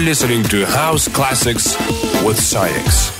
Listening to House Classics with SAIX.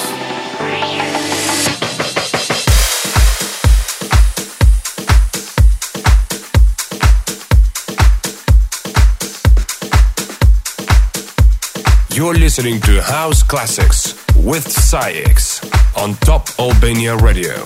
You're listening to House Classics with SAIX on Top Albania Radio.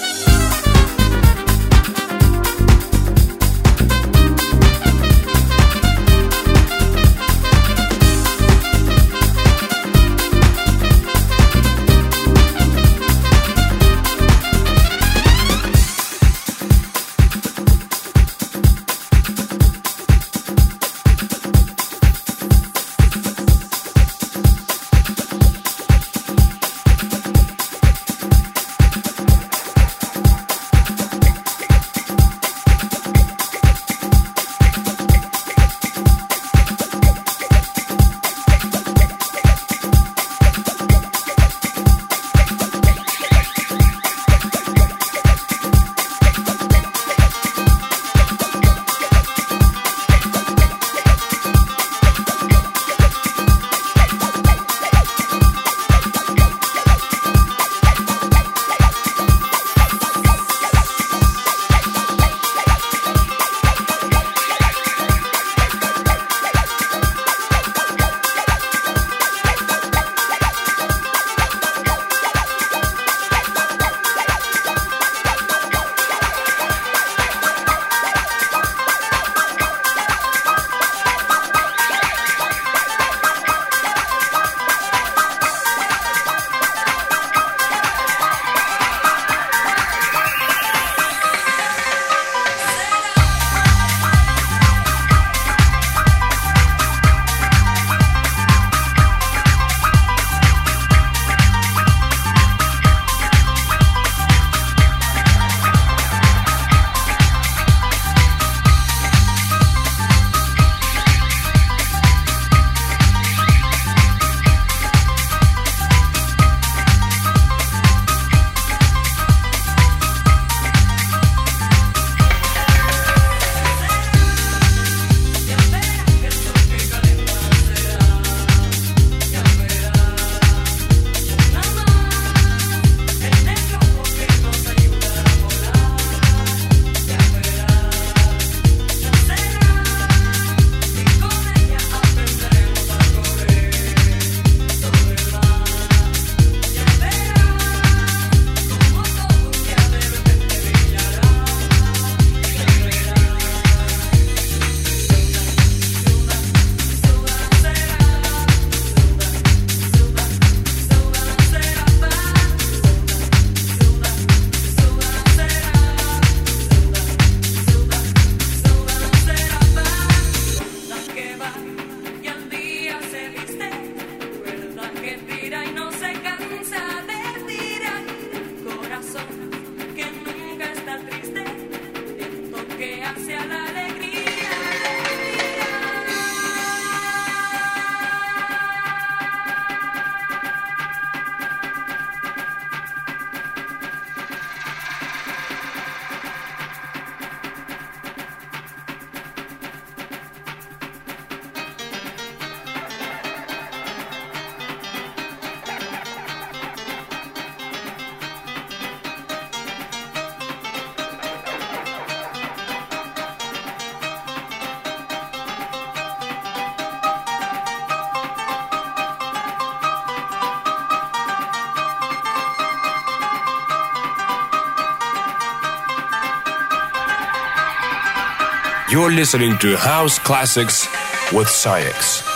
You're listening to House Classics with SAIX.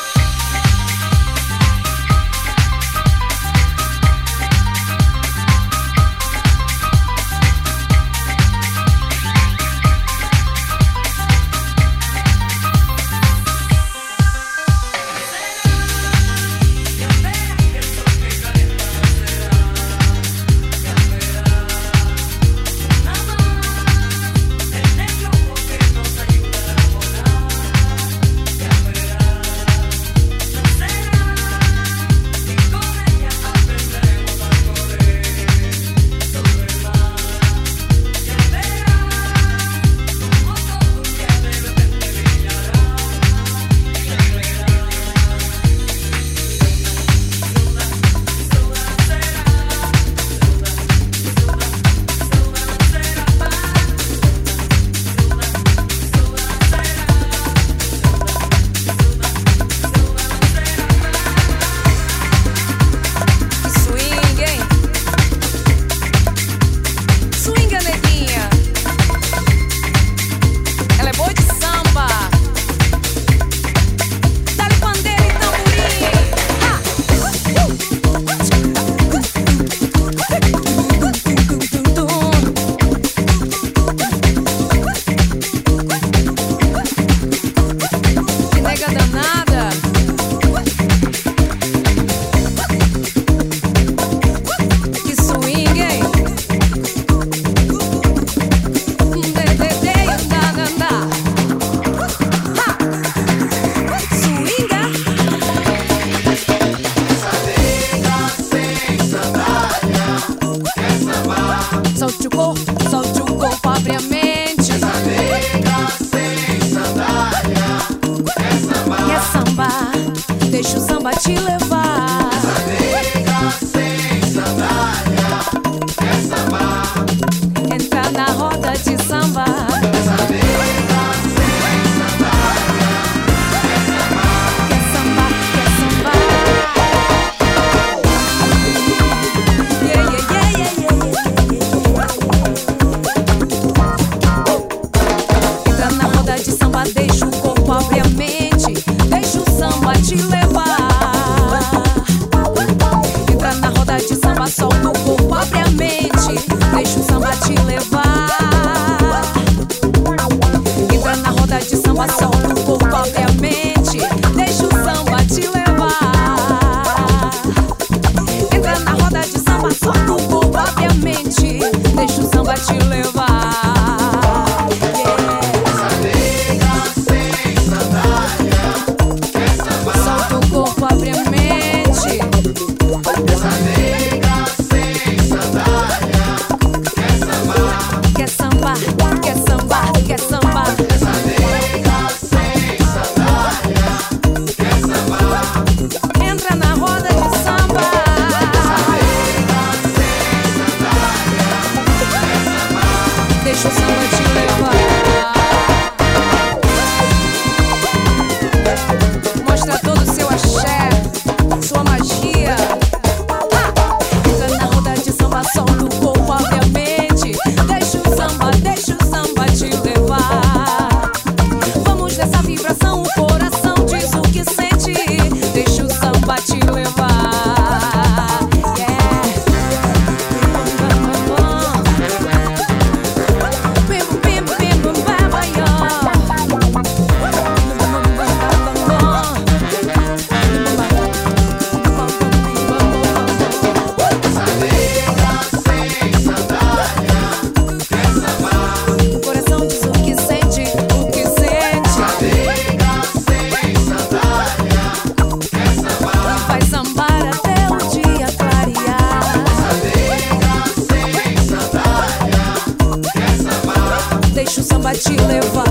te levar.